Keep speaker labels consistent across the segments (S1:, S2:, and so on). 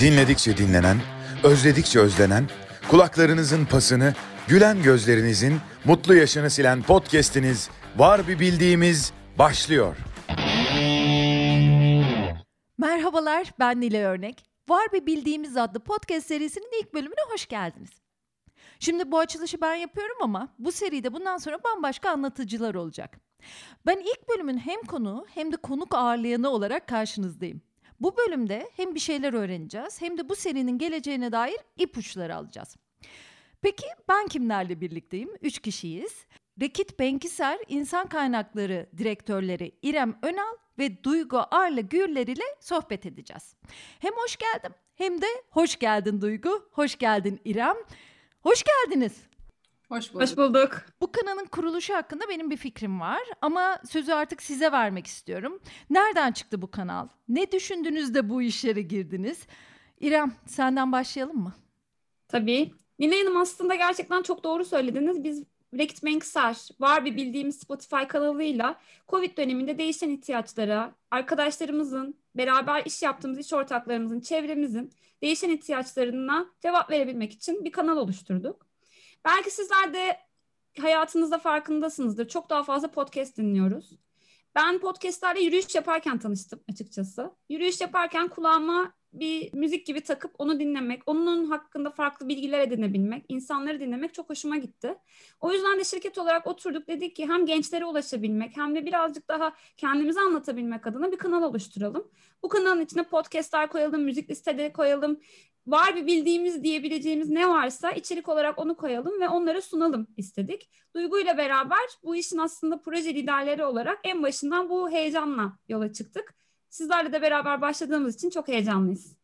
S1: Dinledikçe dinlenen, özledikçe özlenen, kulaklarınızın pasını, gülen gözlerinizin mutlu yaşını silen podcast'iniz Var Bir Bildiğimiz başlıyor.
S2: Merhabalar, ben Nile Örnek. Var Bir Bildiğimiz adlı podcast serisinin ilk bölümüne hoş geldiniz. Şimdi bu açılışı ben yapıyorum ama bu seride bundan sonra bambaşka anlatıcılar olacak. Ben ilk bölümün hem konuğu hem de konuk ağırlayanı olarak karşınızdayım. Bu bölümde hem bir şeyler öğreneceğiz hem de bu serinin geleceğine dair ipuçları alacağız. Peki ben kimlerle birlikteyim? Üç kişiyiz. Rekit Benkiser, İnsan Kaynakları Direktörleri İrem Önal ve Duygu Arla Gürler ile sohbet edeceğiz. Hem hoş geldim hem de hoş geldin Duygu, hoş geldin İrem. Hoş geldiniz.
S3: Hoş bulduk. Hoş bulduk.
S2: Bu kanalın kuruluşu hakkında benim bir fikrim var ama sözü artık size vermek istiyorum. Nereden çıktı bu kanal? Ne düşündünüz de bu işlere girdiniz? İrem senden başlayalım mı?
S3: Tabii. Nine Hanım aslında gerçekten çok doğru söylediniz. Biz Rekt Menksar var bir bildiğimiz Spotify kanalıyla Covid döneminde değişen ihtiyaçlara, arkadaşlarımızın, beraber iş yaptığımız iş ortaklarımızın, çevremizin değişen ihtiyaçlarına cevap verebilmek için bir kanal oluşturduk. Belki sizler de hayatınızda farkındasınızdır. Çok daha fazla podcast dinliyoruz. Ben podcastlerle yürüyüş yaparken tanıştım açıkçası. Yürüyüş yaparken kulağıma bir müzik gibi takıp onu dinlemek, onun hakkında farklı bilgiler edinebilmek, insanları dinlemek çok hoşuma gitti. O yüzden de şirket olarak oturduk dedik ki hem gençlere ulaşabilmek hem de birazcık daha kendimizi anlatabilmek adına bir kanal oluşturalım. Bu kanalın içine podcastler koyalım, müzik listeleri koyalım, var bir bildiğimiz diyebileceğimiz ne varsa içerik olarak onu koyalım ve onları sunalım istedik. Duygu ile beraber bu işin aslında proje liderleri olarak en başından bu heyecanla yola çıktık. Sizlerle de beraber başladığımız için çok heyecanlıyız.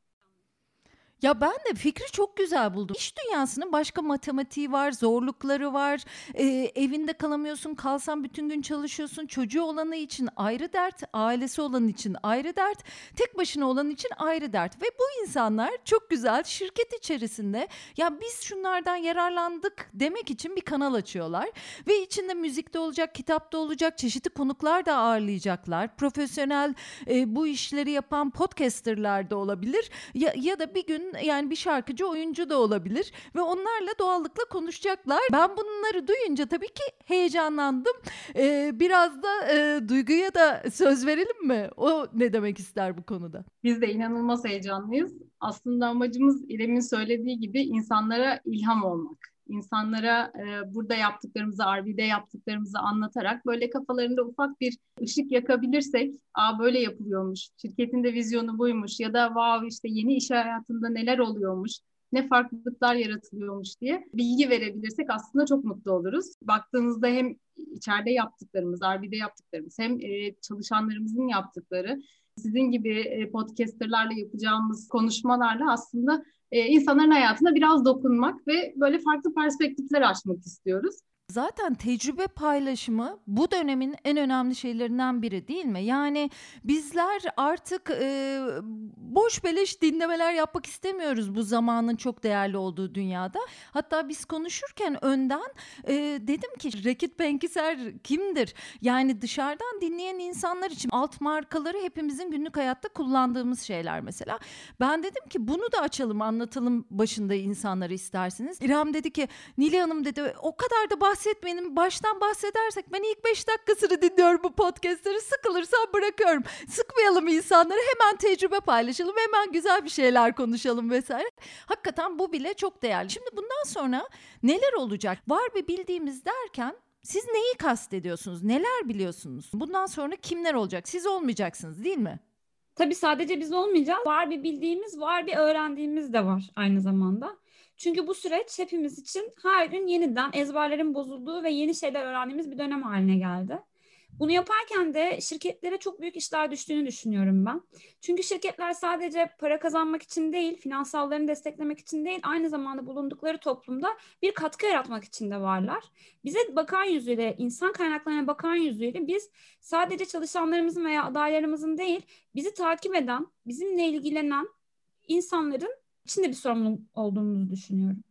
S2: Ya ben de fikri çok güzel buldum. İş dünyasının başka matematiği var, zorlukları var. Ee, evinde kalamıyorsun, kalsan bütün gün çalışıyorsun. Çocuğu olanı için ayrı dert, ailesi olan için ayrı dert, tek başına olan için ayrı dert. Ve bu insanlar çok güzel şirket içerisinde ya biz şunlardan yararlandık demek için bir kanal açıyorlar. Ve içinde müzik de olacak, kitap da olacak, çeşitli konuklar da ağırlayacaklar. Profesyonel e, bu işleri yapan podcasterlar da olabilir. Ya, ya da bir gün yani bir şarkıcı oyuncu da olabilir ve onlarla doğallıkla konuşacaklar. Ben bunları duyunca tabii ki heyecanlandım. Ee, biraz da e, Duygu'ya da söz verelim mi? O ne demek ister bu konuda?
S4: Biz de inanılmaz heyecanlıyız. Aslında amacımız İrem'in söylediği gibi insanlara ilham olmak insanlara e, burada yaptıklarımızı, RB'de yaptıklarımızı anlatarak böyle kafalarında ufak bir ışık yakabilirsek, aa böyle yapılıyormuş, şirketin de vizyonu buymuş ya da wow işte yeni iş hayatında neler oluyormuş, ne farklılıklar yaratılıyormuş diye bilgi verebilirsek aslında çok mutlu oluruz. Baktığınızda hem içeride yaptıklarımız, RB'de yaptıklarımız hem e, çalışanlarımızın yaptıkları sizin gibi e, podcasterlarla yapacağımız konuşmalarla aslında e, insanların hayatına biraz dokunmak ve böyle farklı perspektifler açmak istiyoruz.
S2: Zaten tecrübe paylaşımı bu dönemin en önemli şeylerinden biri değil mi? Yani bizler artık e, boş beleş dinlemeler yapmak istemiyoruz bu zamanın çok değerli olduğu dünyada. Hatta biz konuşurken önden e, dedim ki Rekit Benkiser kimdir? Yani dışarıdan dinleyen insanlar için alt markaları hepimizin günlük hayatta kullandığımız şeyler mesela. Ben dedim ki bunu da açalım anlatalım başında insanları istersiniz. İrem dedi ki Nilay Hanım dedi o kadar da bahsetmeyin bahsetmenin baştan bahsedersek ben ilk 5 dakikasını dinliyorum bu podcastleri sıkılırsam bırakıyorum. Sıkmayalım insanları hemen tecrübe paylaşalım hemen güzel bir şeyler konuşalım vesaire. Hakikaten bu bile çok değerli. Şimdi bundan sonra neler olacak? Var bir bildiğimiz derken siz neyi kastediyorsunuz? Neler biliyorsunuz? Bundan sonra kimler olacak? Siz olmayacaksınız değil mi?
S3: Tabii sadece biz olmayacağız. Var bir bildiğimiz, var bir öğrendiğimiz de var aynı zamanda. Çünkü bu süreç hepimiz için her gün yeniden ezberlerin bozulduğu ve yeni şeyler öğrendiğimiz bir dönem haline geldi. Bunu yaparken de şirketlere çok büyük işler düştüğünü düşünüyorum ben. Çünkü şirketler sadece para kazanmak için değil, finansallarını desteklemek için değil, aynı zamanda bulundukları toplumda bir katkı yaratmak için de varlar. Bize bakan yüzüyle, insan kaynaklarına bakan yüzüyle biz sadece çalışanlarımızın veya adaylarımızın değil, bizi takip eden, bizimle ilgilenen insanların içinde bir sorumluluk olduğumuzu düşünüyorum.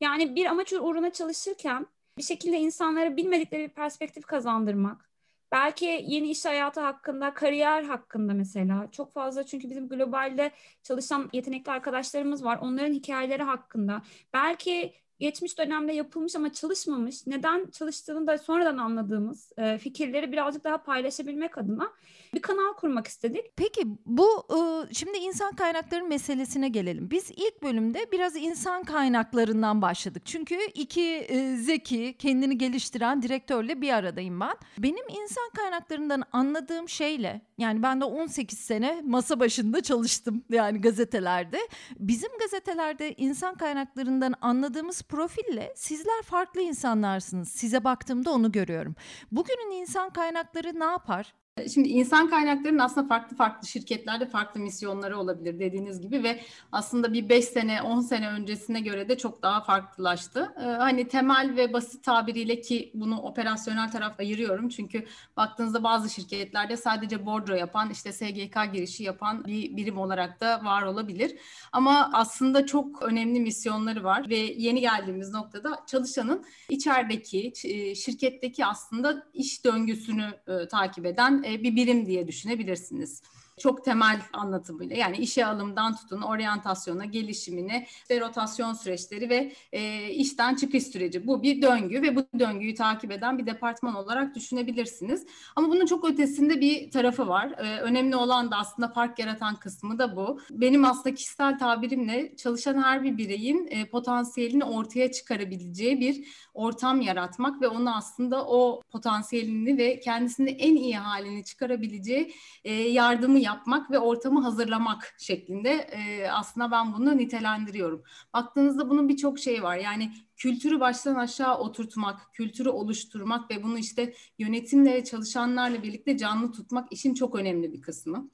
S3: Yani bir amaç uğruna çalışırken bir şekilde insanlara bilmedikleri bir perspektif kazandırmak, Belki yeni iş hayatı hakkında, kariyer hakkında mesela. Çok fazla çünkü bizim globalde çalışan yetenekli arkadaşlarımız var. Onların hikayeleri hakkında. Belki geçmiş dönemde yapılmış ama çalışmamış, neden çalıştığını da sonradan anladığımız e, fikirleri birazcık daha paylaşabilmek adına bir kanal kurmak istedik.
S2: Peki bu e, şimdi insan kaynakları meselesine gelelim. Biz ilk bölümde biraz insan kaynaklarından başladık. Çünkü iki e, zeki, kendini geliştiren direktörle bir aradayım ben. Benim insan kaynaklarından anladığım şeyle yani ben de 18 sene masa başında çalıştım yani gazetelerde. Bizim gazetelerde insan kaynaklarından anladığımız profille sizler farklı insanlarsınız. Size baktığımda onu görüyorum. Bugünün insan kaynakları ne yapar?
S4: Şimdi insan kaynaklarının aslında farklı farklı şirketlerde farklı misyonları olabilir dediğiniz gibi ve aslında bir 5 sene 10 sene öncesine göre de çok daha farklılaştı. Ee, hani temel ve basit tabiriyle ki bunu operasyonel taraf ayırıyorum çünkü baktığınızda bazı şirketlerde sadece bordro yapan işte SGK girişi yapan bir birim olarak da var olabilir. Ama aslında çok önemli misyonları var ve yeni geldiğimiz noktada çalışanın içerideki e, şirketteki aslında iş döngüsünü e, takip eden bir birim diye düşünebilirsiniz çok temel anlatımıyla yani işe alımdan tutun oryantasyona, gelişimine, işte rotasyon süreçleri ve e, işten çıkış süreci. Bu bir döngü ve bu döngüyü takip eden bir departman olarak düşünebilirsiniz. Ama bunun çok ötesinde bir tarafı var. E, önemli olan da aslında fark yaratan kısmı da bu. Benim aslında kişisel tabirimle çalışan her bir bireyin e, potansiyelini ortaya çıkarabileceği bir ortam yaratmak ve onu aslında o potansiyelini ve kendisini en iyi halini çıkarabileceği e, yardımı yapmak ve ortamı hazırlamak şeklinde e, aslında ben bunu nitelendiriyorum. Baktığınızda bunun birçok şeyi var. Yani kültürü baştan aşağı oturtmak, kültürü oluşturmak ve bunu işte yönetimle, çalışanlarla birlikte canlı tutmak işin çok önemli bir kısmı.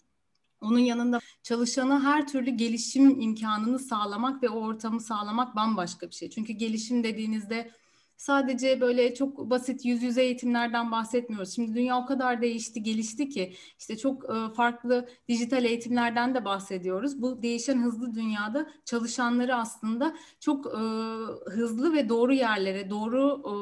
S4: Onun yanında çalışana her türlü gelişim imkanını sağlamak ve o ortamı sağlamak bambaşka bir şey. Çünkü gelişim dediğinizde sadece böyle çok basit yüz yüze eğitimlerden bahsetmiyoruz. Şimdi dünya o kadar değişti, gelişti ki işte çok e, farklı dijital eğitimlerden de bahsediyoruz. Bu değişen hızlı dünyada çalışanları aslında çok e, hızlı ve doğru yerlere, doğru e,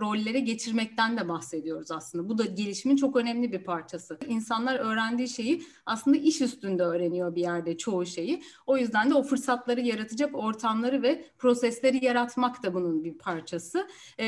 S4: rollere geçirmekten de bahsediyoruz aslında. Bu da gelişimin çok önemli bir parçası. İnsanlar öğrendiği şeyi aslında iş üstünde öğreniyor bir yerde çoğu şeyi. O yüzden de o fırsatları yaratacak ortamları ve prosesleri yaratmak da bunun bir parçası.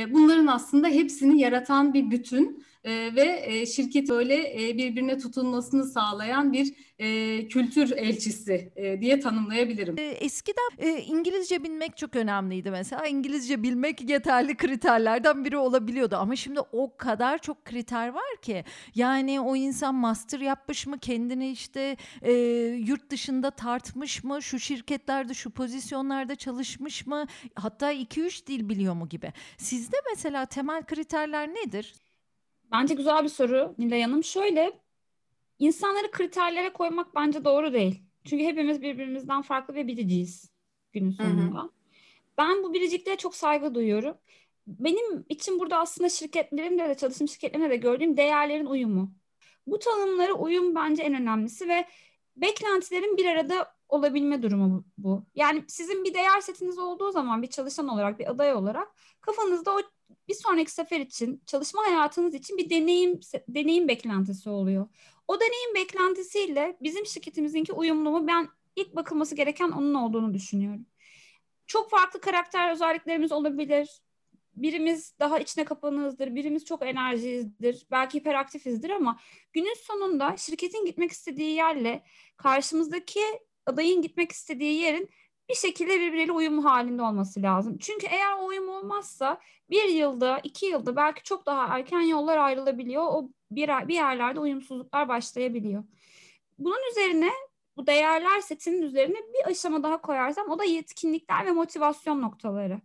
S4: Bunların aslında hepsini yaratan bir bütün e, ve e, şirket böyle e, birbirine tutunmasını sağlayan bir e, kültür elçisi diye tanımlayabilirim.
S2: Eskiden e, İngilizce bilmek çok önemliydi mesela. İngilizce bilmek yeterli kriterlerden biri olabiliyordu ama şimdi o kadar çok kriter var ki yani o insan master yapmış mı kendini işte yurt dışında tartmış mı şu şirketlerde şu pozisyonlarda çalışmış mı hatta 2-3 dil biliyor mu gibi. Sizde mesela temel kriterler nedir?
S3: Bence güzel bir soru Nilay Hanım. Şöyle, insanları kriterlere koymak bence doğru değil. Çünkü hepimiz birbirimizden farklı ve biriciyiz günün sonunda. Hı hı. Ben bu biricikliğe çok saygı duyuyorum. Benim için burada aslında şirketlerimde de çalışım şirketlerinde de gördüğüm değerlerin uyumu. Bu tanımlara uyum bence en önemlisi ve beklentilerin bir arada olabilme durumu bu. Yani sizin bir değer setiniz olduğu zaman bir çalışan olarak, bir aday olarak kafanızda o bir sonraki sefer için, çalışma hayatınız için bir deneyim deneyim beklentisi oluyor. O deneyim beklentisiyle bizim şirketimizinki uyumlu mu? Ben ilk bakılması gereken onun olduğunu düşünüyorum. Çok farklı karakter özelliklerimiz olabilir. Birimiz daha içine kapanığızdır, birimiz çok enerjiyizdir, belki hiperaktifizdir ama günün sonunda şirketin gitmek istediği yerle karşımızdaki adayın gitmek istediği yerin bir şekilde birbiriyle uyumlu halinde olması lazım. Çünkü eğer uyum olmazsa bir yılda, iki yılda belki çok daha erken yollar ayrılabiliyor. O bir, bir yerlerde uyumsuzluklar başlayabiliyor. Bunun üzerine bu değerler setinin üzerine bir aşama daha koyarsam o da yetkinlikler ve motivasyon noktaları.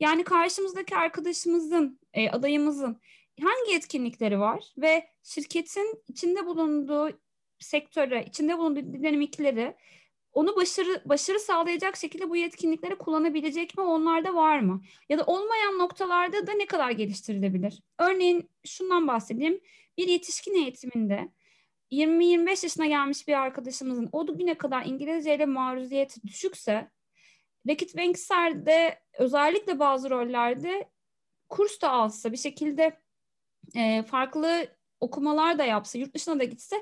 S3: Yani karşımızdaki arkadaşımızın, e, adayımızın hangi yetkinlikleri var ve şirketin içinde bulunduğu sektöre, içinde bulunduğu dinamikleri onu başarı başarı sağlayacak şekilde bu yetkinlikleri kullanabilecek mi onlarda var mı? Ya da olmayan noktalarda da ne kadar geliştirilebilir? Örneğin şundan bahsedeyim. Bir yetişkin eğitiminde 20-25 yaşına gelmiş bir arkadaşımızın o güne kadar İngilizceyle maruziyeti düşükse Rekit Bankser'de özellikle bazı rollerde kurs da alsa bir şekilde e, farklı okumalar da yapsa, yurt dışına da gitse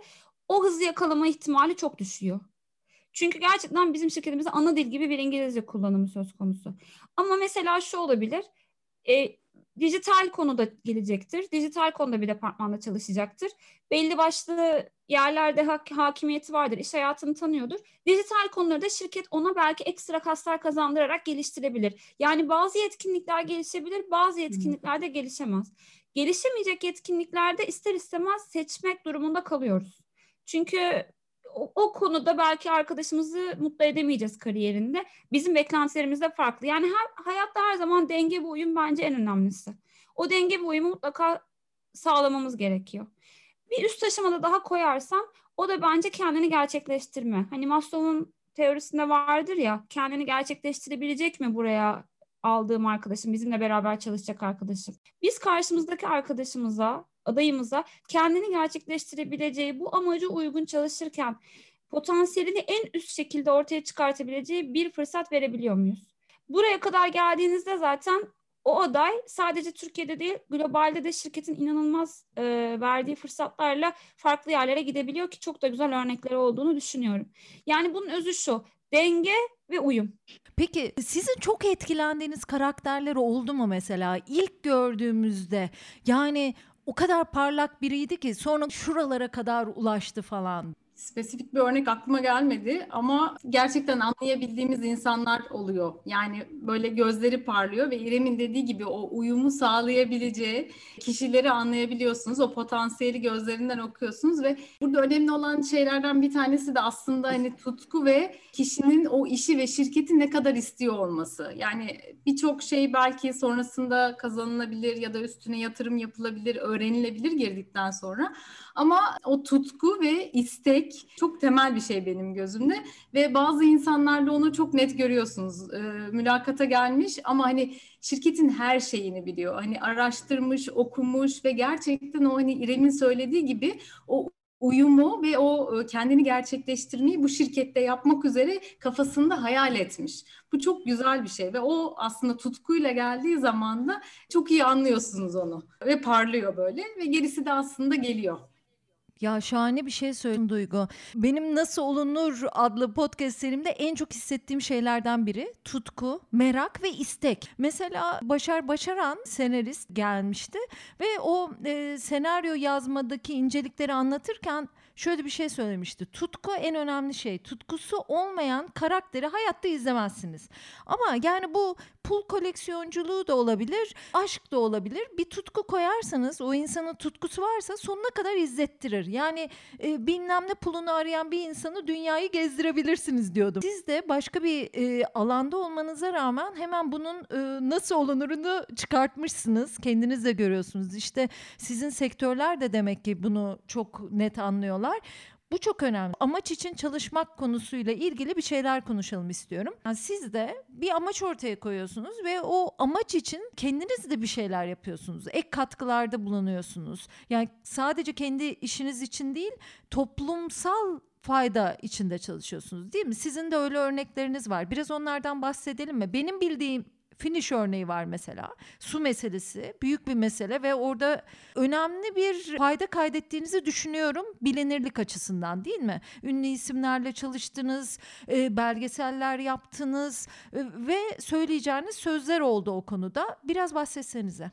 S3: o hızı yakalama ihtimali çok düşüyor. Çünkü gerçekten bizim şirketimizde ana dil gibi bir İngilizce kullanımı söz konusu. Ama mesela şu olabilir. E, dijital konuda gelecektir. Dijital konuda bir departmanda çalışacaktır. Belli başlı yerlerde hak, hakimiyeti vardır. iş hayatını tanıyordur. Dijital konularda şirket ona belki ekstra kaslar kazandırarak geliştirebilir. Yani bazı yetkinlikler gelişebilir, bazı yetkinlikler de gelişemez. Gelişemeyecek yetkinliklerde ister istemez seçmek durumunda kalıyoruz. Çünkü o, o konuda belki arkadaşımızı mutlu edemeyeceğiz kariyerinde. Bizim beklentilerimiz de farklı. Yani her, hayatta her zaman denge ve uyum bence en önemlisi. O denge ve uyumu mutlaka sağlamamız gerekiyor. Bir üst aşamada daha koyarsam o da bence kendini gerçekleştirme. Hani Maslow'un teorisinde vardır ya kendini gerçekleştirebilecek mi buraya aldığım arkadaşım, bizimle beraber çalışacak arkadaşım. Biz karşımızdaki arkadaşımıza adayımıza kendini gerçekleştirebileceği, bu amaca uygun çalışırken potansiyelini en üst şekilde ortaya çıkartabileceği bir fırsat verebiliyor muyuz? Buraya kadar geldiğinizde zaten o aday sadece Türkiye'de değil globalde de şirketin inanılmaz e, verdiği fırsatlarla farklı yerlere gidebiliyor ki çok da güzel örnekleri olduğunu düşünüyorum. Yani bunun özü şu denge ve uyum.
S2: Peki sizin çok etkilendiğiniz karakterler oldu mu mesela ilk gördüğümüzde yani o kadar parlak biriydi ki sonra şuralara kadar ulaştı falan.
S4: Spesifik bir örnek aklıma gelmedi ama gerçekten anlayabildiğimiz insanlar oluyor. Yani böyle gözleri parlıyor ve İrem'in dediği gibi o uyumu sağlayabileceği kişileri anlayabiliyorsunuz. O potansiyeli gözlerinden okuyorsunuz ve burada önemli olan şeylerden bir tanesi de aslında hani tutku ve kişinin o işi ve şirketi ne kadar istiyor olması. Yani birçok şey belki sonrasında kazanılabilir ya da üstüne yatırım yapılabilir, öğrenilebilir girdikten sonra. Ama o tutku ve istek çok temel bir şey benim gözümde ve bazı insanlarda onu çok net görüyorsunuz. E, mülakata gelmiş ama hani şirketin her şeyini biliyor. Hani araştırmış, okumuş ve gerçekten o hani İrem'in söylediği gibi o uyumu ve o kendini gerçekleştirmeyi bu şirkette yapmak üzere kafasında hayal etmiş. Bu çok güzel bir şey ve o aslında tutkuyla geldiği zaman da çok iyi anlıyorsunuz onu ve parlıyor böyle ve gerisi de aslında geliyor.
S2: Ya şahane bir şey söyledin Duygu. Benim Nasıl Olunur adlı podcast serimde en çok hissettiğim şeylerden biri tutku, merak ve istek. Mesela Başar Başaran senarist gelmişti ve o e, senaryo yazmadaki incelikleri anlatırken şöyle bir şey söylemişti. Tutku en önemli şey. Tutkusu olmayan karakteri hayatta izlemezsiniz. Ama yani bu pul koleksiyonculuğu da olabilir, aşk da olabilir. Bir tutku koyarsanız o insanın tutkusu varsa sonuna kadar izlettirir. Yani e, bilmem ne pulunu arayan bir insanı dünyayı gezdirebilirsiniz diyordum. Siz de başka bir e, alanda olmanıza rağmen hemen bunun e, nasıl olunurunu çıkartmışsınız. Kendiniz de görüyorsunuz. İşte sizin sektörler de demek ki bunu çok net anlıyorlar. Bu çok önemli. Amaç için çalışmak konusuyla ilgili bir şeyler konuşalım istiyorum. Yani siz de bir amaç ortaya koyuyorsunuz ve o amaç için kendiniz de bir şeyler yapıyorsunuz. Ek katkılarda bulunuyorsunuz. Yani sadece kendi işiniz için değil, toplumsal fayda içinde çalışıyorsunuz değil mi? Sizin de öyle örnekleriniz var. Biraz onlardan bahsedelim mi? Benim bildiğim finish örneği var mesela. Su meselesi büyük bir mesele ve orada önemli bir fayda kaydettiğinizi düşünüyorum bilinirlik açısından değil mi? Ünlü isimlerle çalıştınız, e, belgeseller yaptınız e, ve söyleyeceğiniz sözler oldu o konuda. Biraz bahsetsenize.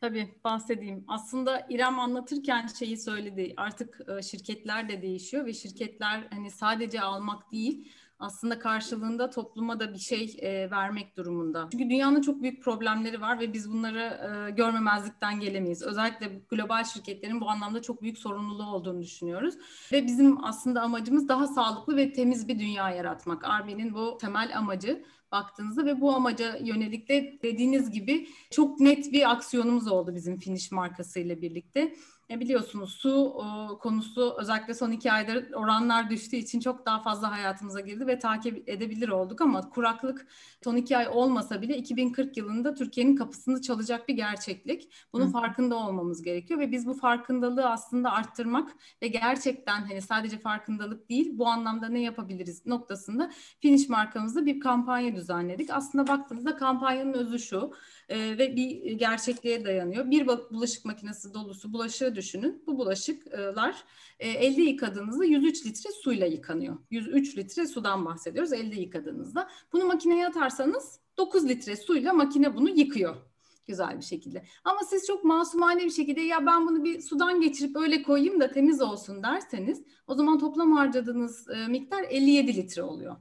S4: Tabii bahsedeyim. Aslında İrem anlatırken şeyi söyledi. Artık e, şirketler de değişiyor ve şirketler hani sadece almak değil aslında karşılığında topluma da bir şey e, vermek durumunda. Çünkü dünyanın çok büyük problemleri var ve biz bunları e, görmemezlikten gelemeyiz. Özellikle global şirketlerin bu anlamda çok büyük sorumluluğu olduğunu düşünüyoruz. Ve bizim aslında amacımız daha sağlıklı ve temiz bir dünya yaratmak. Arbe'nin bu temel amacı baktığınızda ve bu amaca yönelik de dediğiniz gibi çok net bir aksiyonumuz oldu bizim Finish markasıyla birlikte. E biliyorsunuz su o, konusu özellikle son iki aydır oranlar düştüğü için çok daha fazla hayatımıza girdi ve takip edebilir olduk ama kuraklık son iki ay olmasa bile 2040 yılında Türkiye'nin kapısını çalacak bir gerçeklik. Bunun Hı. farkında olmamız gerekiyor ve biz bu farkındalığı aslında arttırmak ve gerçekten hani sadece farkındalık değil bu anlamda ne yapabiliriz noktasında Finish markamızda bir kampanya düzenledik. Aslında baktığınızda kampanyanın özü şu e, ve bir gerçekliğe dayanıyor. Bir bulaşık makinesi dolusu bulaşığı düşünün. Bu bulaşıklar e, elde yıkadığınızda 103 litre suyla yıkanıyor. 103 litre sudan bahsediyoruz elde yıkadığınızda. Bunu makineye atarsanız 9 litre suyla makine bunu yıkıyor güzel bir şekilde. Ama siz çok masumane bir şekilde ya ben bunu bir sudan geçirip öyle koyayım da temiz olsun derseniz o zaman toplam harcadığınız e, miktar 57 litre oluyor.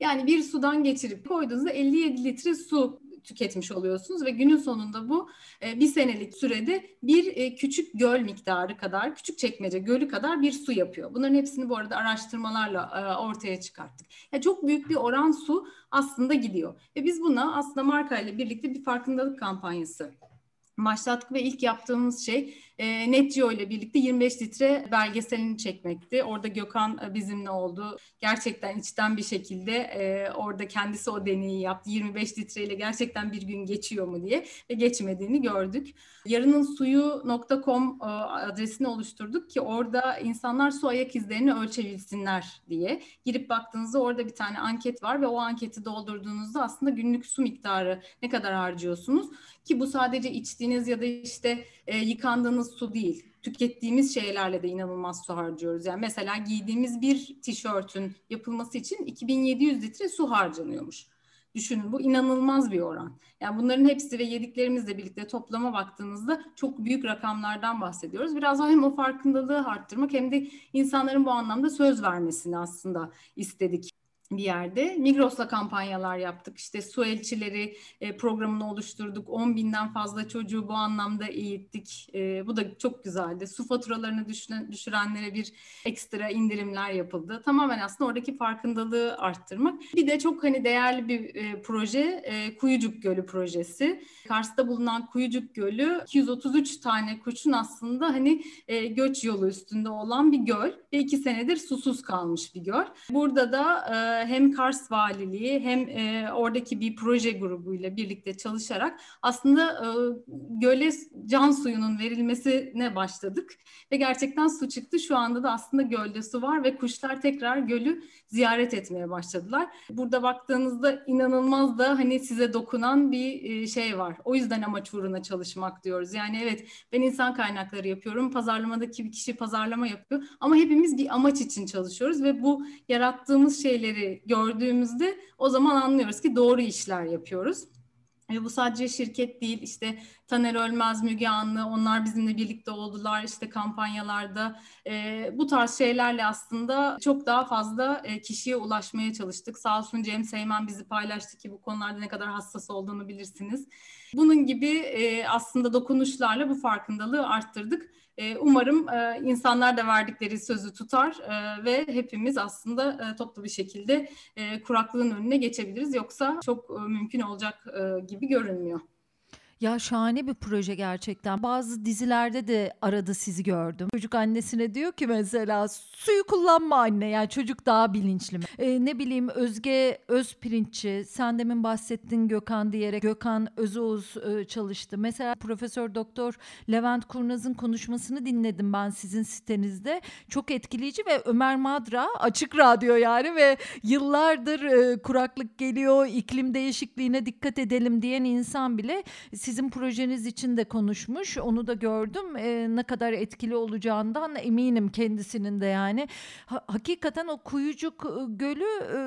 S4: Yani bir sudan geçirip koyduğunuzda 57 litre su tüketmiş oluyorsunuz ve günün sonunda bu e, bir senelik sürede bir e, küçük göl miktarı kadar, küçük çekmece gölü kadar bir su yapıyor. Bunların hepsini bu arada araştırmalarla e, ortaya çıkarttık. Yani çok büyük bir oran su aslında gidiyor. Ve biz buna aslında marka ile birlikte bir farkındalık kampanyası başlattık ve ilk yaptığımız şey e, NetGeo ile birlikte 25 litre belgeselini çekmekti. Orada Gökhan e, bizimle oldu. Gerçekten içten bir şekilde e, orada kendisi o deneyi yaptı. 25 litreyle gerçekten bir gün geçiyor mu diye ve geçmediğini gördük. Yarınınsuyu.com e, adresini oluşturduk ki orada insanlar su ayak izlerini ölçebilsinler diye. Girip baktığınızda orada bir tane anket var ve o anketi doldurduğunuzda aslında günlük su miktarı ne kadar harcıyorsunuz? Ki bu sadece içtiğiniz ya da işte e, yıkandığınız su değil. Tükettiğimiz şeylerle de inanılmaz su harcıyoruz. Yani mesela giydiğimiz bir tişörtün yapılması için 2700 litre su harcanıyormuş. Düşünün bu inanılmaz bir oran. Yani bunların hepsi ve yediklerimizle birlikte toplama baktığınızda çok büyük rakamlardan bahsediyoruz. Biraz hem o farkındalığı arttırmak hem de insanların bu anlamda söz vermesini aslında istedik bir yerde. Migros'la kampanyalar yaptık. İşte su elçileri e, programını oluşturduk. 10 binden fazla çocuğu bu anlamda eğittik. E, bu da çok güzeldi. Su faturalarını düşüren, düşürenlere bir ekstra indirimler yapıldı. Tamamen aslında oradaki farkındalığı arttırmak. Bir de çok hani değerli bir e, proje e, Kuyucuk Gölü projesi. Kars'ta bulunan Kuyucuk Gölü 233 tane kuşun aslında hani e, göç yolu üstünde olan bir göl ve iki senedir susuz kalmış bir göl. Burada da e, hem Kars Valiliği hem e, oradaki bir proje grubuyla birlikte çalışarak aslında e, göle can suyunun verilmesine başladık ve gerçekten su çıktı. Şu anda da aslında gölde su var ve kuşlar tekrar gölü ziyaret etmeye başladılar. Burada baktığınızda inanılmaz da hani size dokunan bir e, şey var. O yüzden amaç uğruna çalışmak diyoruz. Yani evet ben insan kaynakları yapıyorum. Pazarlamadaki bir kişi pazarlama yapıyor. Ama hepimiz bir amaç için çalışıyoruz ve bu yarattığımız şeyleri gördüğümüzde o zaman anlıyoruz ki doğru işler yapıyoruz. Ve bu sadece şirket değil işte Taner Ölmez, Müge Anlı onlar bizimle birlikte oldular işte kampanyalarda. E, bu tarz şeylerle aslında çok daha fazla e, kişiye ulaşmaya çalıştık. Sağ olsun Cem Seymen bizi paylaştı ki bu konularda ne kadar hassas olduğunu bilirsiniz. Bunun gibi e, aslında dokunuşlarla bu farkındalığı arttırdık. E, umarım e, insanlar da verdikleri sözü tutar e, ve hepimiz aslında e, toplu bir şekilde kuraklığın önüne geçebiliriz. Yoksa çok mümkün olacak gibi görünmüyor.
S2: Ya şahane bir proje gerçekten. Bazı dizilerde de arada sizi gördüm. Çocuk annesine diyor ki mesela suyu kullanma anne. Yani çocuk daha bilinçli mi? Ee, ne bileyim Özge Özpirinççi, sen demin bahsettin Gökhan diyerek Gökhan Özoğuz e, çalıştı. Mesela Profesör Doktor Levent Kurnaz'ın konuşmasını dinledim ben sizin sitenizde. Çok etkileyici ve Ömer Madra açık radyo yani ve yıllardır e, kuraklık geliyor, iklim değişikliğine dikkat edelim diyen insan bile sizin projeniz için de konuşmuş. Onu da gördüm. E, ne kadar etkili olacağından eminim kendisinin de yani. Ha, hakikaten o Kuyucuk Gölü e,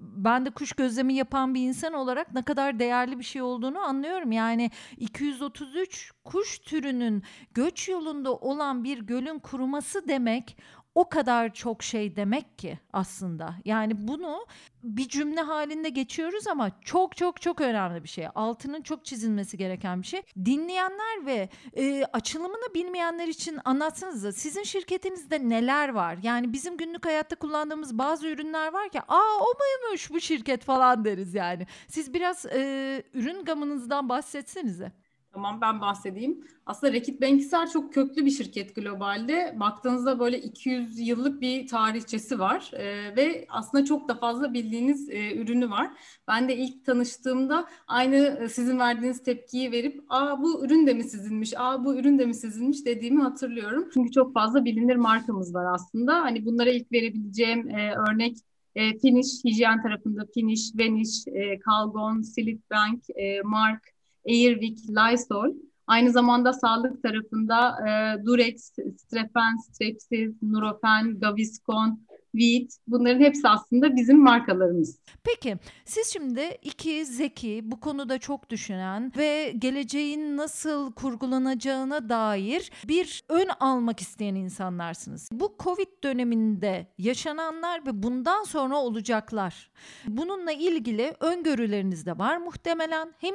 S2: ben de kuş gözlemi yapan bir insan olarak ne kadar değerli bir şey olduğunu anlıyorum. Yani 233 kuş türünün göç yolunda olan bir gölün kuruması demek o kadar çok şey demek ki aslında. Yani bunu bir cümle halinde geçiyoruz ama çok çok çok önemli bir şey. Altının çok çizilmesi gereken bir şey. Dinleyenler ve e, açılımını bilmeyenler için anlatsanıza sizin şirketinizde neler var? Yani bizim günlük hayatta kullandığımız bazı ürünler var ki aa o muymuş bu şirket falan deriz yani. Siz biraz e, ürün gamınızdan bahsetsenize.
S4: Tamam ben bahsedeyim. Aslında Rekit Bankisar çok köklü bir şirket globalde. Baktığınızda böyle 200 yıllık bir tarihçesi var ee, ve aslında çok da fazla bildiğiniz e, ürünü var. Ben de ilk tanıştığımda aynı e, sizin verdiğiniz tepkiyi verip aa bu ürün de mi sizinmiş, aa bu ürün de mi sizinmiş dediğimi hatırlıyorum. Çünkü çok fazla bilinir markamız var aslında. Hani bunlara ilk verebileceğim e, örnek e, Finish, hijyen tarafında Finish, Vanish, e, Calgon, Silitbank, e, Mark, Airwick, Lysol. Aynı zamanda sağlık tarafında e, Durex, Strefen, Strepsis, Nurofen, Gaviscon, Vit bunların hepsi aslında bizim markalarımız.
S2: Peki siz şimdi iki zeki, bu konuda çok düşünen ve geleceğin nasıl kurgulanacağına dair bir ön almak isteyen insanlarsınız. Bu Covid döneminde yaşananlar ve bundan sonra olacaklar. Bununla ilgili öngörüleriniz de var muhtemelen. Hem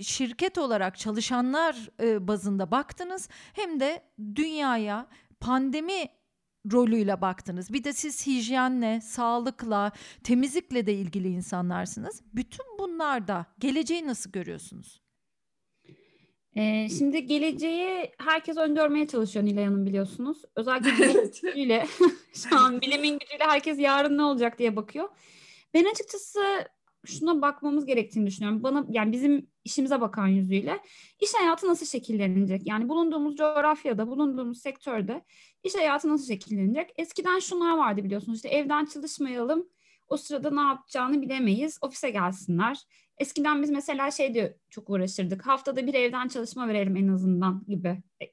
S2: şirket olarak çalışanlar e, bazında baktınız hem de dünyaya pandemi rolüyle baktınız. Bir de siz hijyenle, sağlıkla, temizlikle de ilgili insanlarsınız. Bütün bunlarda geleceği nasıl görüyorsunuz?
S3: Ee, şimdi geleceği herkes öngörmeye çalışıyor Nilay Hanım biliyorsunuz. Özellikle bilim gücüyle, şu an bilimin gücüyle herkes yarın ne olacak diye bakıyor. Ben açıkçası şuna bakmamız gerektiğini düşünüyorum. Bana yani bizim işimize bakan yüzüyle iş hayatı nasıl şekillenecek? Yani bulunduğumuz coğrafyada, bulunduğumuz sektörde iş hayatı nasıl şekillenecek? Eskiden şunlar vardı biliyorsunuz. İşte evden çalışmayalım. O sırada ne yapacağını bilemeyiz. Ofise gelsinler. Eskiden biz mesela şey diye çok uğraşırdık. Haftada bir evden çalışma verelim en azından gibi. E,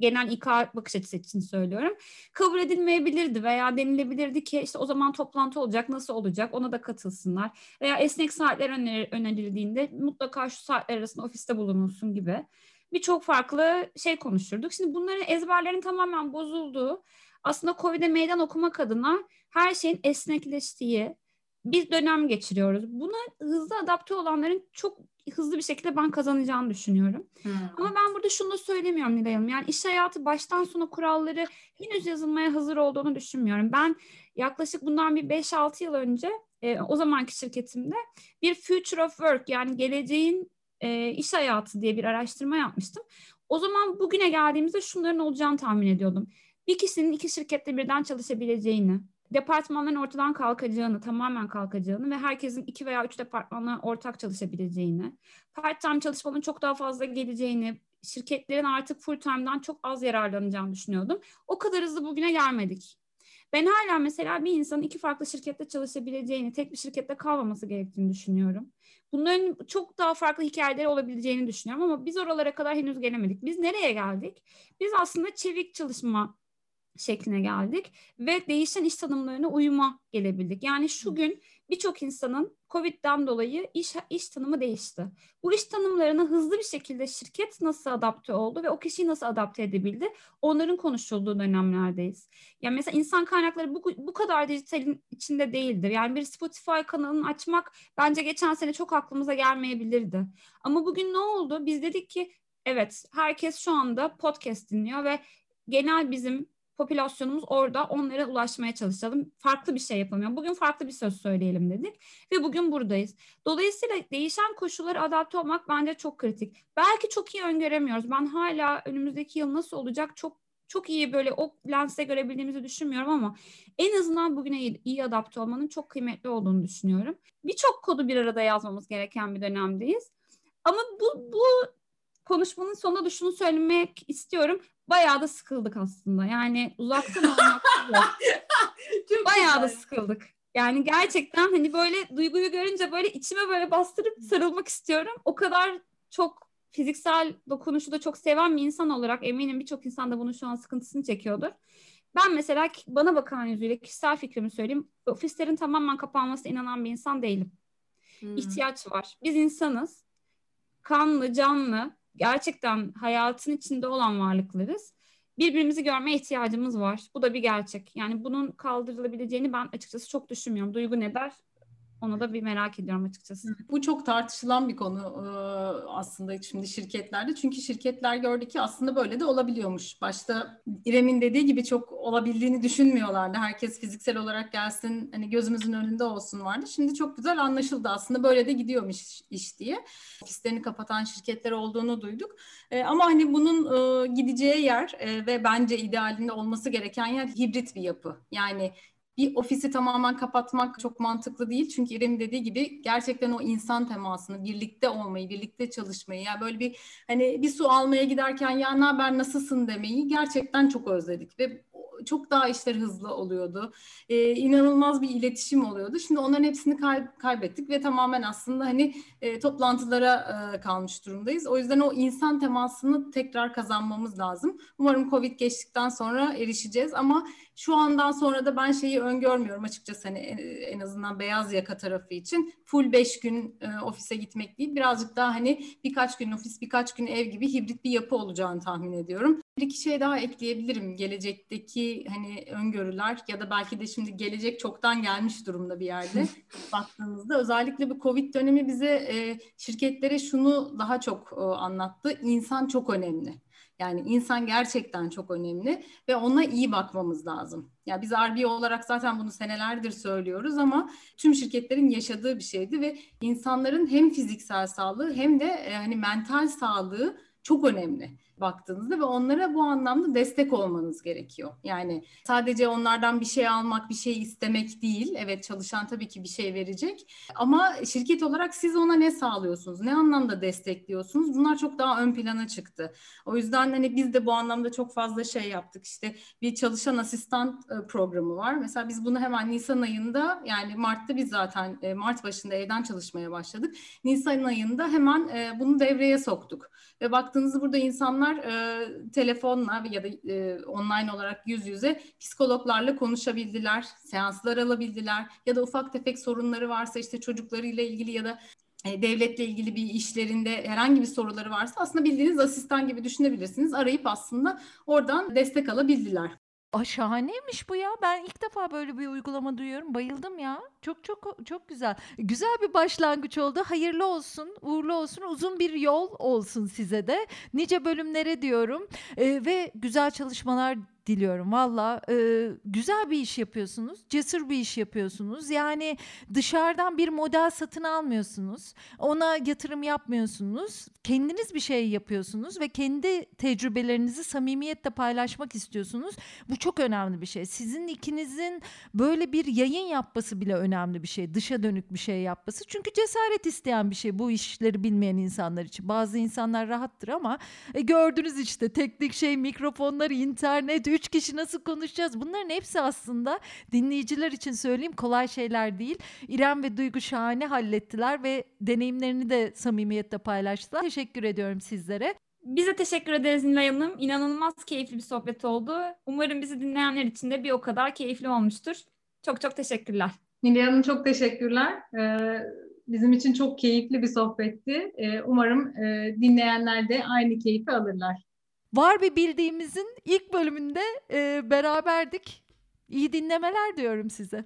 S3: genel İK bakış açısı için söylüyorum. Kabul edilmeyebilirdi veya denilebilirdi ki işte o zaman toplantı olacak nasıl olacak ona da katılsınlar. Veya esnek saatler öner önerildiğinde mutlaka şu saatler arasında ofiste bulunulsun gibi. Birçok farklı şey konuşurduk. Şimdi bunların ezberlerin tamamen bozulduğu aslında COVID'e meydan okumak adına her şeyin esnekleştiği, bir dönem geçiriyoruz. Buna hızlı adapte olanların çok hızlı bir şekilde ben kazanacağını düşünüyorum. Hmm. Ama ben burada şunu da söylemiyorum Nilay Hanım. Yani iş hayatı baştan sona kuralları henüz yazılmaya hazır olduğunu düşünmüyorum. Ben yaklaşık bundan bir 5-6 yıl önce e, o zamanki şirketimde bir Future of Work yani geleceğin e, iş hayatı diye bir araştırma yapmıştım. O zaman bugüne geldiğimizde şunların olacağını tahmin ediyordum. Bir kişinin iki şirkette birden çalışabileceğini, departmanların ortadan kalkacağını, tamamen kalkacağını ve herkesin iki veya üç departmanla ortak çalışabileceğini, part-time çalışmanın çok daha fazla geleceğini, şirketlerin artık full-time'dan çok az yararlanacağını düşünüyordum. O kadar hızlı bugüne gelmedik. Ben hala mesela bir insanın iki farklı şirkette çalışabileceğini, tek bir şirkette kalmaması gerektiğini düşünüyorum. Bunların çok daha farklı hikayeleri olabileceğini düşünüyorum ama biz oralara kadar henüz gelemedik. Biz nereye geldik? Biz aslında çevik çalışma şekline geldik ve değişen iş tanımlarına uyuma gelebildik. Yani şu gün birçok insanın Covid'den dolayı iş iş tanımı değişti. Bu iş tanımlarına hızlı bir şekilde şirket nasıl adapte oldu ve o kişiyi nasıl adapte edebildi? Onların konuşulduğu dönemlerdeyiz. Yani mesela insan kaynakları bu, bu kadar dijitalin içinde değildir. Yani bir Spotify kanalını açmak bence geçen sene çok aklımıza gelmeyebilirdi. Ama bugün ne oldu? Biz dedik ki evet herkes şu anda podcast dinliyor ve genel bizim popülasyonumuz orada onlara ulaşmaya çalışalım. Farklı bir şey yapalım. bugün farklı bir söz söyleyelim dedik ve bugün buradayız. Dolayısıyla değişen koşullara adapte olmak bence çok kritik. Belki çok iyi öngöremiyoruz. Ben hala önümüzdeki yıl nasıl olacak çok çok iyi böyle o lense görebildiğimizi düşünmüyorum ama en azından bugüne iyi, iyi adapte olmanın çok kıymetli olduğunu düşünüyorum. Birçok kodu bir arada yazmamız gereken bir dönemdeyiz. Ama bu, bu konuşmanın sonunda da şunu söylemek istiyorum bayağı da sıkıldık aslında. Yani uzaktan olmak bayağı da sıkıldık. Yani gerçekten hani böyle duyguyu görünce böyle içime böyle bastırıp sarılmak istiyorum. O kadar çok fiziksel dokunuşu da çok seven bir insan olarak eminim birçok insan da bunun şu an sıkıntısını çekiyordur. Ben mesela bana bakan yüzüyle kişisel fikrimi söyleyeyim. Ofislerin tamamen kapanmasına inanan bir insan değilim. Hmm. İhtiyaç var. Biz insanız. Kanlı, canlı, gerçekten hayatın içinde olan varlıklarız. Birbirimizi görmeye ihtiyacımız var. Bu da bir gerçek. Yani bunun kaldırılabileceğini ben açıkçası çok düşünmüyorum. Duygu ne der? Onu da bir merak ediyorum açıkçası.
S4: Bu çok tartışılan bir konu aslında şimdi şirketlerde. Çünkü şirketler gördü ki aslında böyle de olabiliyormuş. Başta İrem'in dediği gibi çok olabildiğini düşünmüyorlardı. Herkes fiziksel olarak gelsin, hani gözümüzün önünde olsun vardı. Şimdi çok güzel anlaşıldı aslında böyle de gidiyormuş iş diye. Ofislerini kapatan şirketler olduğunu duyduk. Ama hani bunun gideceği yer ve bence idealinde olması gereken yer hibrit bir yapı. Yani bir ofisi tamamen kapatmak çok mantıklı değil. Çünkü İrem dediği gibi gerçekten o insan temasını, birlikte olmayı, birlikte çalışmayı, yani böyle bir hani bir su almaya giderken ya ne haber nasılsın demeyi gerçekten çok özledik ve çok daha işler hızlı oluyordu. Ee, inanılmaz bir iletişim oluyordu. Şimdi onların hepsini kay- kaybettik ve tamamen aslında hani e, toplantılara e, kalmış durumdayız. O yüzden o insan temasını tekrar kazanmamız lazım. Umarım Covid geçtikten sonra erişeceğiz ama şu andan sonra da ben şeyi öngörmüyorum açıkçası hani en azından beyaz yaka tarafı için full beş gün e, ofise gitmek değil birazcık daha hani birkaç gün ofis birkaç gün ev gibi hibrit bir yapı olacağını tahmin ediyorum. Bir iki şey daha ekleyebilirim. Gelecekteki hani öngörüler ya da belki de şimdi gelecek çoktan gelmiş durumda bir yerde baktığınızda. Özellikle bu Covid dönemi bize e, şirketlere şunu daha çok e, anlattı. İnsan çok önemli. Yani insan gerçekten çok önemli ve ona iyi bakmamız lazım. Ya yani biz RBO olarak zaten bunu senelerdir söylüyoruz ama tüm şirketlerin yaşadığı bir şeydi ve insanların hem fiziksel sağlığı hem de e, hani mental sağlığı çok önemli baktığınızda ve onlara bu anlamda destek olmanız gerekiyor. Yani sadece onlardan bir şey almak, bir şey istemek değil. Evet çalışan tabii ki bir şey verecek ama şirket olarak siz ona ne sağlıyorsunuz? Ne anlamda destekliyorsunuz? Bunlar çok daha ön plana çıktı. O yüzden hani biz de bu anlamda çok fazla şey yaptık. İşte bir çalışan asistan e, programı var. Mesela biz bunu hemen Nisan ayında yani Mart'ta biz zaten e, Mart başında evden çalışmaya başladık. Nisan ayında hemen e, bunu devreye soktuk. Ve baktığınızda burada insanlar e, telefonla ya da e, online olarak yüz yüze psikologlarla konuşabildiler, seanslar alabildiler ya da ufak tefek sorunları varsa işte çocuklarıyla ilgili ya da e, devletle ilgili bir işlerinde herhangi bir soruları varsa aslında bildiğiniz asistan gibi düşünebilirsiniz. Arayıp aslında oradan destek alabildiler.
S2: Aa, şahaneymiş bu ya. Ben ilk defa böyle bir uygulama duyuyorum. Bayıldım ya. Çok çok çok güzel. Güzel bir başlangıç oldu. Hayırlı olsun, uğurlu olsun. Uzun bir yol olsun size de. Nice bölümlere diyorum. Ee, ve güzel çalışmalar diliyorum. Valla e, güzel bir iş yapıyorsunuz. Cesur bir iş yapıyorsunuz. Yani dışarıdan bir model satın almıyorsunuz. Ona yatırım yapmıyorsunuz. Kendiniz bir şey yapıyorsunuz ve kendi tecrübelerinizi samimiyetle paylaşmak istiyorsunuz. Bu çok önemli bir şey. Sizin ikinizin böyle bir yayın yapması bile önemli bir şey. Dışa dönük bir şey yapması. Çünkü cesaret isteyen bir şey bu işleri bilmeyen insanlar için. Bazı insanlar rahattır ama e, gördünüz işte teknik şey mikrofonlar, internet, üç kişi nasıl konuşacağız? Bunların hepsi aslında dinleyiciler için söyleyeyim kolay şeyler değil. İrem ve Duygu şahane hallettiler ve deneyimlerini de samimiyetle paylaştılar. Teşekkür ediyorum sizlere.
S3: Biz de teşekkür ederiz Nilay Hanım. İnanılmaz keyifli bir sohbet oldu. Umarım bizi dinleyenler için de bir o kadar keyifli olmuştur. Çok çok teşekkürler.
S4: Nilay Hanım çok teşekkürler. Ee, bizim için çok keyifli bir sohbetti. Ee, umarım e, dinleyenler de aynı keyfi alırlar.
S2: Var bir bildiğimizin ilk bölümünde e, beraberdik. İyi dinlemeler diyorum size.